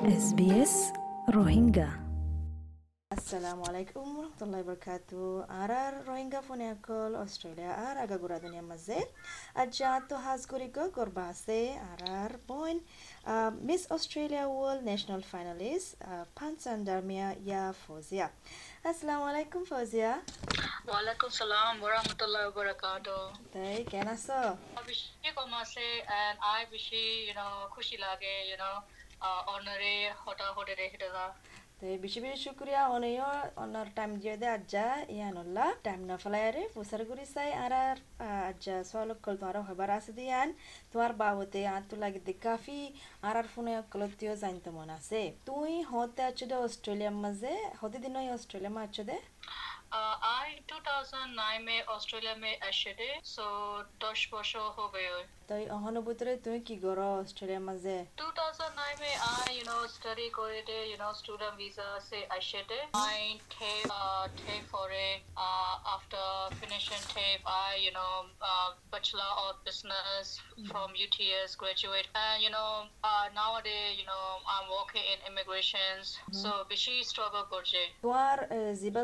SBS Rohingya আসসালামু আলাইকুম রহমতুল্লাহ বরকাতু আর আর রোহিঙ্গা ফোনে অকল অস্ট্রেলিয়া আর আগা গুড়া দুনিয়া মাঝে আর যা তো হাজ করি গর্বা আছে আর আর বোন Miss Australia World National finalist ফানসান মিয়া ইয়া ফজিয়া আসসালামু আলাইকুম ফজিয়া ওয়ালাইকুম সালাম ওয়া বারাকাতু তাই কেন আছো বেশি কম আছে আই বেশি ইউ নো খুশি লাগে you know onore hota hodere hidala তে বেশি বেশি শুক্রিয়া অনেয় অন্যর টাইম দিয়ে দে, আজ্জা ইয়ানল্লা টাইম না চাই। আর আর আজ্জা তোমার হবার আছে দিয়ান তোমার বাবতে আর তো লাগে দে কাফি, আর আর ফোনে কলতিও জানতে মন আছে। তুই হতে আছো দে অস্ট্রেলিয়ার মাঝে, হতে দিনই Australia much they? Uh, I 2009 में ऑस्ट्रेलिया में आशे थे so 10 বছর हो गए তুই অহনুভূতরে তুই কি গর অস্ট্রেলিয়া মাঝে 2009 में I you know study করে थे you know student visa से आशे थे I take uh, take for it uh, after finishing tape I you know uh, bachelor of business from UTS graduate and you know uh, nowadays you know I'm working in immigrations so বেশি struggle করছে তোমার জিবা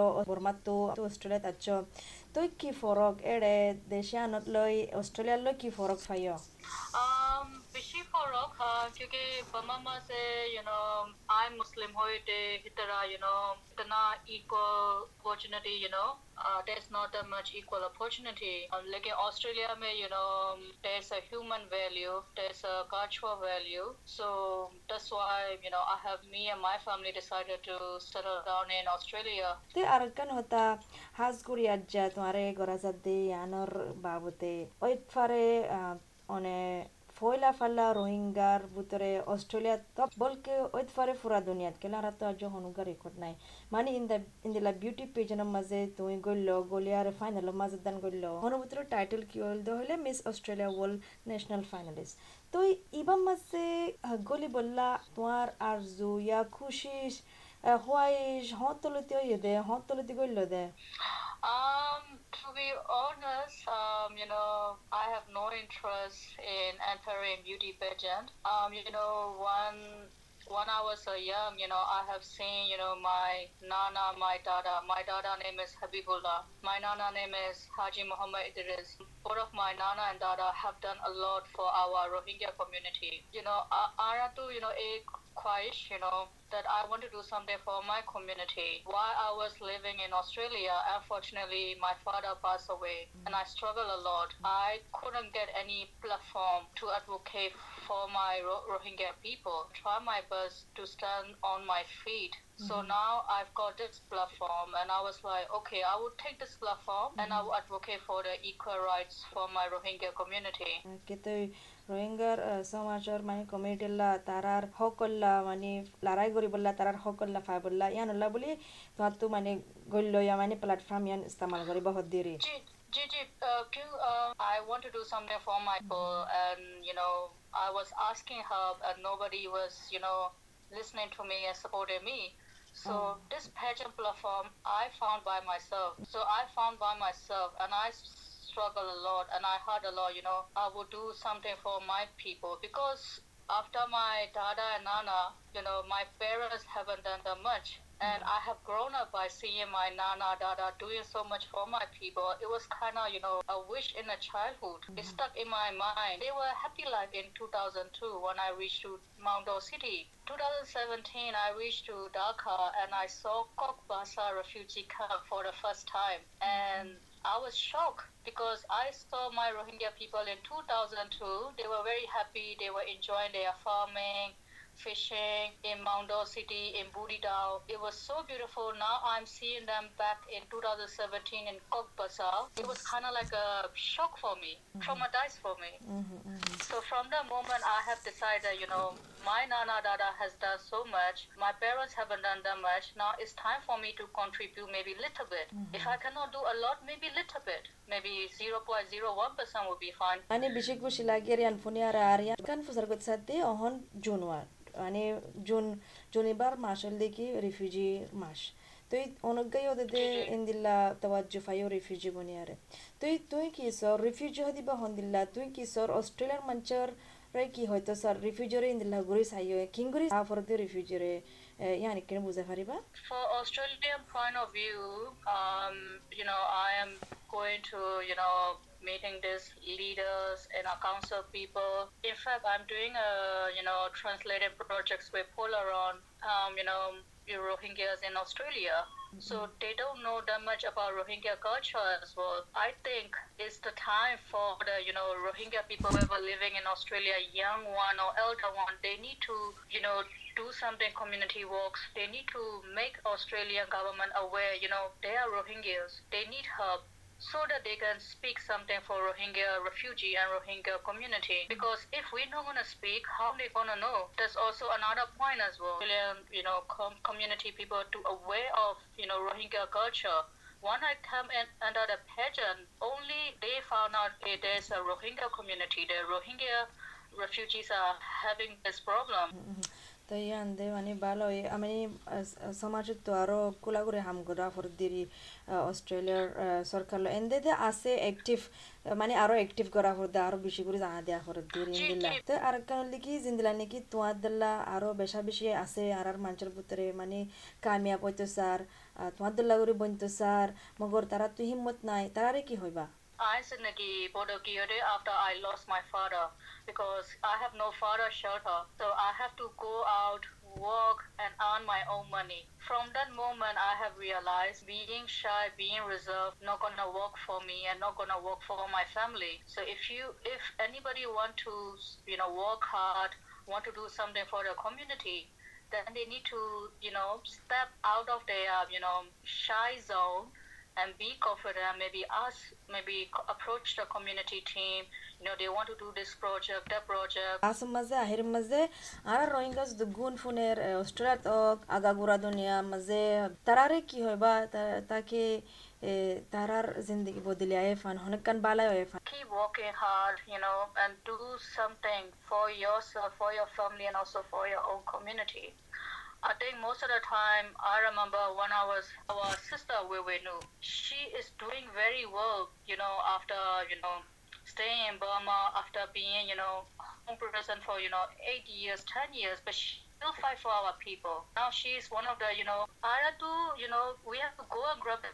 সফর গজ বর্মাতো অস্ট্রেলিয়াত আছ তুই কি ফরক এড়ে দেশে আনত লই অস্ট্রেলিয়া লই কি ফরক ফাইয় fishy for rock हाँ क्योंकि बमामा से you know I'm Muslim हुए थे इतना you know इतना equal opportunity you know uh, there's not that much equal opportunity uh, लेकिन ऑस्ट्रेलिया में you know there's a human value there's a cultural value so that's why you know I have me and my family decided to settle down in Australia ते अरकन होता हाज कुरी अज्जा तुम्हारे गोराजद्दी यानोर बाबूते और इतफारे ओने ফয়লা ফাল্লা রোহিঙ্গার ভিতরে অস্ট্রেলিয়া তো বলকে ওই ফারে ফুরা দুনিয়াত কেলা আর তো আজ হনুকা রেকর্ড নাই মানে ইন দা ইন বিউটি পেজনের মাঝে তুমি গইল গলিয়ার ফাইনাল মাঝে দান গইল হনু ভিতরে টাইটেল কি হল হইল হইলে Miss Australia World National finalist তো ইবার মাঝে গলি বললা তোমার আরজু ইয়া খুশিস হোয়াইশ হতলতি হইয়ে দে হতলতি গইল দে Um, to be honest, um, you know, I have no interest in entering beauty pageant. Um, you know, one when I was uh, young, you know, I have seen, you know, my nana, my dada. My dada name is Habibullah. My nana name is Haji Muhammad Idris. Both of my nana and dada have done a lot for our Rohingya community. You know, to, you know, a quiet, you know, that I want to do something for my community. While I was living in Australia, unfortunately, my father passed away, mm. and I struggled a lot. I couldn't get any platform to advocate for my Ro- Rohingya people. Try my best to stand on my feet. So now I've got this platform, and I was like, okay, I will take this platform and I will advocate for the equal rights for my Rohingya community. কিন্তু রোহিঙ্গার সমাজর মানে কমিউনিটিলা তারার হকল্লা মানে লড়াই করিবল্লা তারার হকল্লা ফাইবল্লা ইয়ানুল্লা বলি তোমার তো মানে গল্য ইয়া মানে প্ল্যাটফর্ম ইয়ান ইস্তেমাল করি বহুত দেরি Ji, Ji, Ji, uh, Q, uh, I want to do something for my people, and you know, I was asking help, and nobody was, you know, listening to me and supporting me. So oh. this pageant platform I found by myself. So I found by myself, and I struggle a lot, and I heard a lot. You know, I would do something for my people because after my dada and nana, you know, my parents haven't done that much. And I have grown up by seeing my nana, dada doing so much for my people. It was kind of, you know, a wish in a childhood. It mm-hmm. stuck in my mind. They were happy life in 2002 when I reached to Mount City. 2017, I reached to Dhaka and I saw Bazar refugee camp for the first time. Mm-hmm. And I was shocked because I saw my Rohingya people in 2002. They were very happy. They were enjoying their farming, fishing in Maungdaw City, in Buthidaung. It was so beautiful. Now I'm seeing them back in 2017 in Coxbazaar. It was kind of like a shock for me, mm-hmm. traumatized for me. Mm-hmm, mm-hmm. So from that moment, I have decided, you know, my Nana Dada has done so much. My parents haven't done that much. Now it's time for me to contribute maybe little bit. If I cannot do a lot, maybe little bit. Maybe 0.01% would be fine. Ani. মানে June June এবার মাস দেখি refugee মাস। তুই অনগাই ওদের ইন্দিল্লা তওয়াজ্জু ফাইও refugee বনিয়ারে তুই তুই কি সর? রিফিউজি হদি বা হন্দিল্লা তুই কি সর? অস্ট্রেলিয়ার মঞ্চর রে কি হয়তো স্যার রিফিউজিরে ইন্দিলা গুরি সাইও কিংগুরি আফরতে রিফিউজিরে ইয়ানি কেন বুঝে পারিবা? For Australian point of view, um, you know, I am going to, you know, meeting these leaders and our council people. In fact, I'm doing a, you know, translated projects with Polaron, um, you know, Rohingyas in Australia. So they don't know that much about Rohingya culture as well. I think it's the time for the, you know, Rohingya people who are living in Australia, young one or elder one, they need to, you know, do something community works. They need to make Australian government aware, you know, they are Rohingyas. They need help so that they can speak something for Rohingya refugee and Rohingya community. Because if we're not gonna speak, how they gonna know? There's also another point as well. You know, com- community people to aware of, you know, Rohingya culture. When I come in under the pageant, only they found out eh, there's a Rohingya community. The Rohingya refugees are having this problem. তো ভালো আমি সমাজত তো আরও কুলা করে হাম করা ফরদিরি অস্ট্রেলিয়ার সরকার এন্দে দে আছে অ্যাক্টিভ মানে আরও অ্যাক্টিভ করা ফরদে আরও বেশি করে জানা দেয়া ফরদিরি ইন্দিলা তো আর কারণ লিকি জিন্দিলা নাকি তোমার দিল্লা আরও বেশা বেশি আছে আর আর মানুষের ভিতরে মানে কামিয়াব হইতো স্যার তোমার দিল্লা করে বনতো স্যার, মগর তারা তো হিম্মত নাই, তারারে কি হইবা? I Nagi Bodogiyore after I lost my father because I have no father shelter. So I have to go out, work and earn my own money. From that moment I have realized being shy, being reserved, not gonna work for me and not gonna work for my family. So if you if anybody want to you know work hard, want to do something for the community, then they need to, you know, step out of their, you know, shy zone and be confident maybe ask maybe approach the community team. You know they want to do this project that project. Ասմაზე funer. Australia ռոինգաս դգուն ֆուներ օստրատ օկ ագագուրա hoy ba? Ta ки հոյբա տակի տարար զինդգի բոդիլիայե ֆան հոնկան բալայե ֆան keep working hard you know and do something for yourself for your family and also for your own community. I think most of the time, I remember when I was our sister Wai Wai Nu, she is doing very well, you know, after, you know, staying in Burma, after being, you know, home person for, you know, eight years, ten years, but she still fight for our people. Now she is one of the, you know, have you know, we have to go and grab the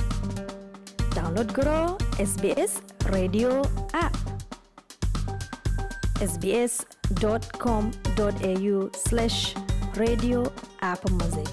download Karo S B S radio app S B S dot com dot A U slash radio app ಮಜೆ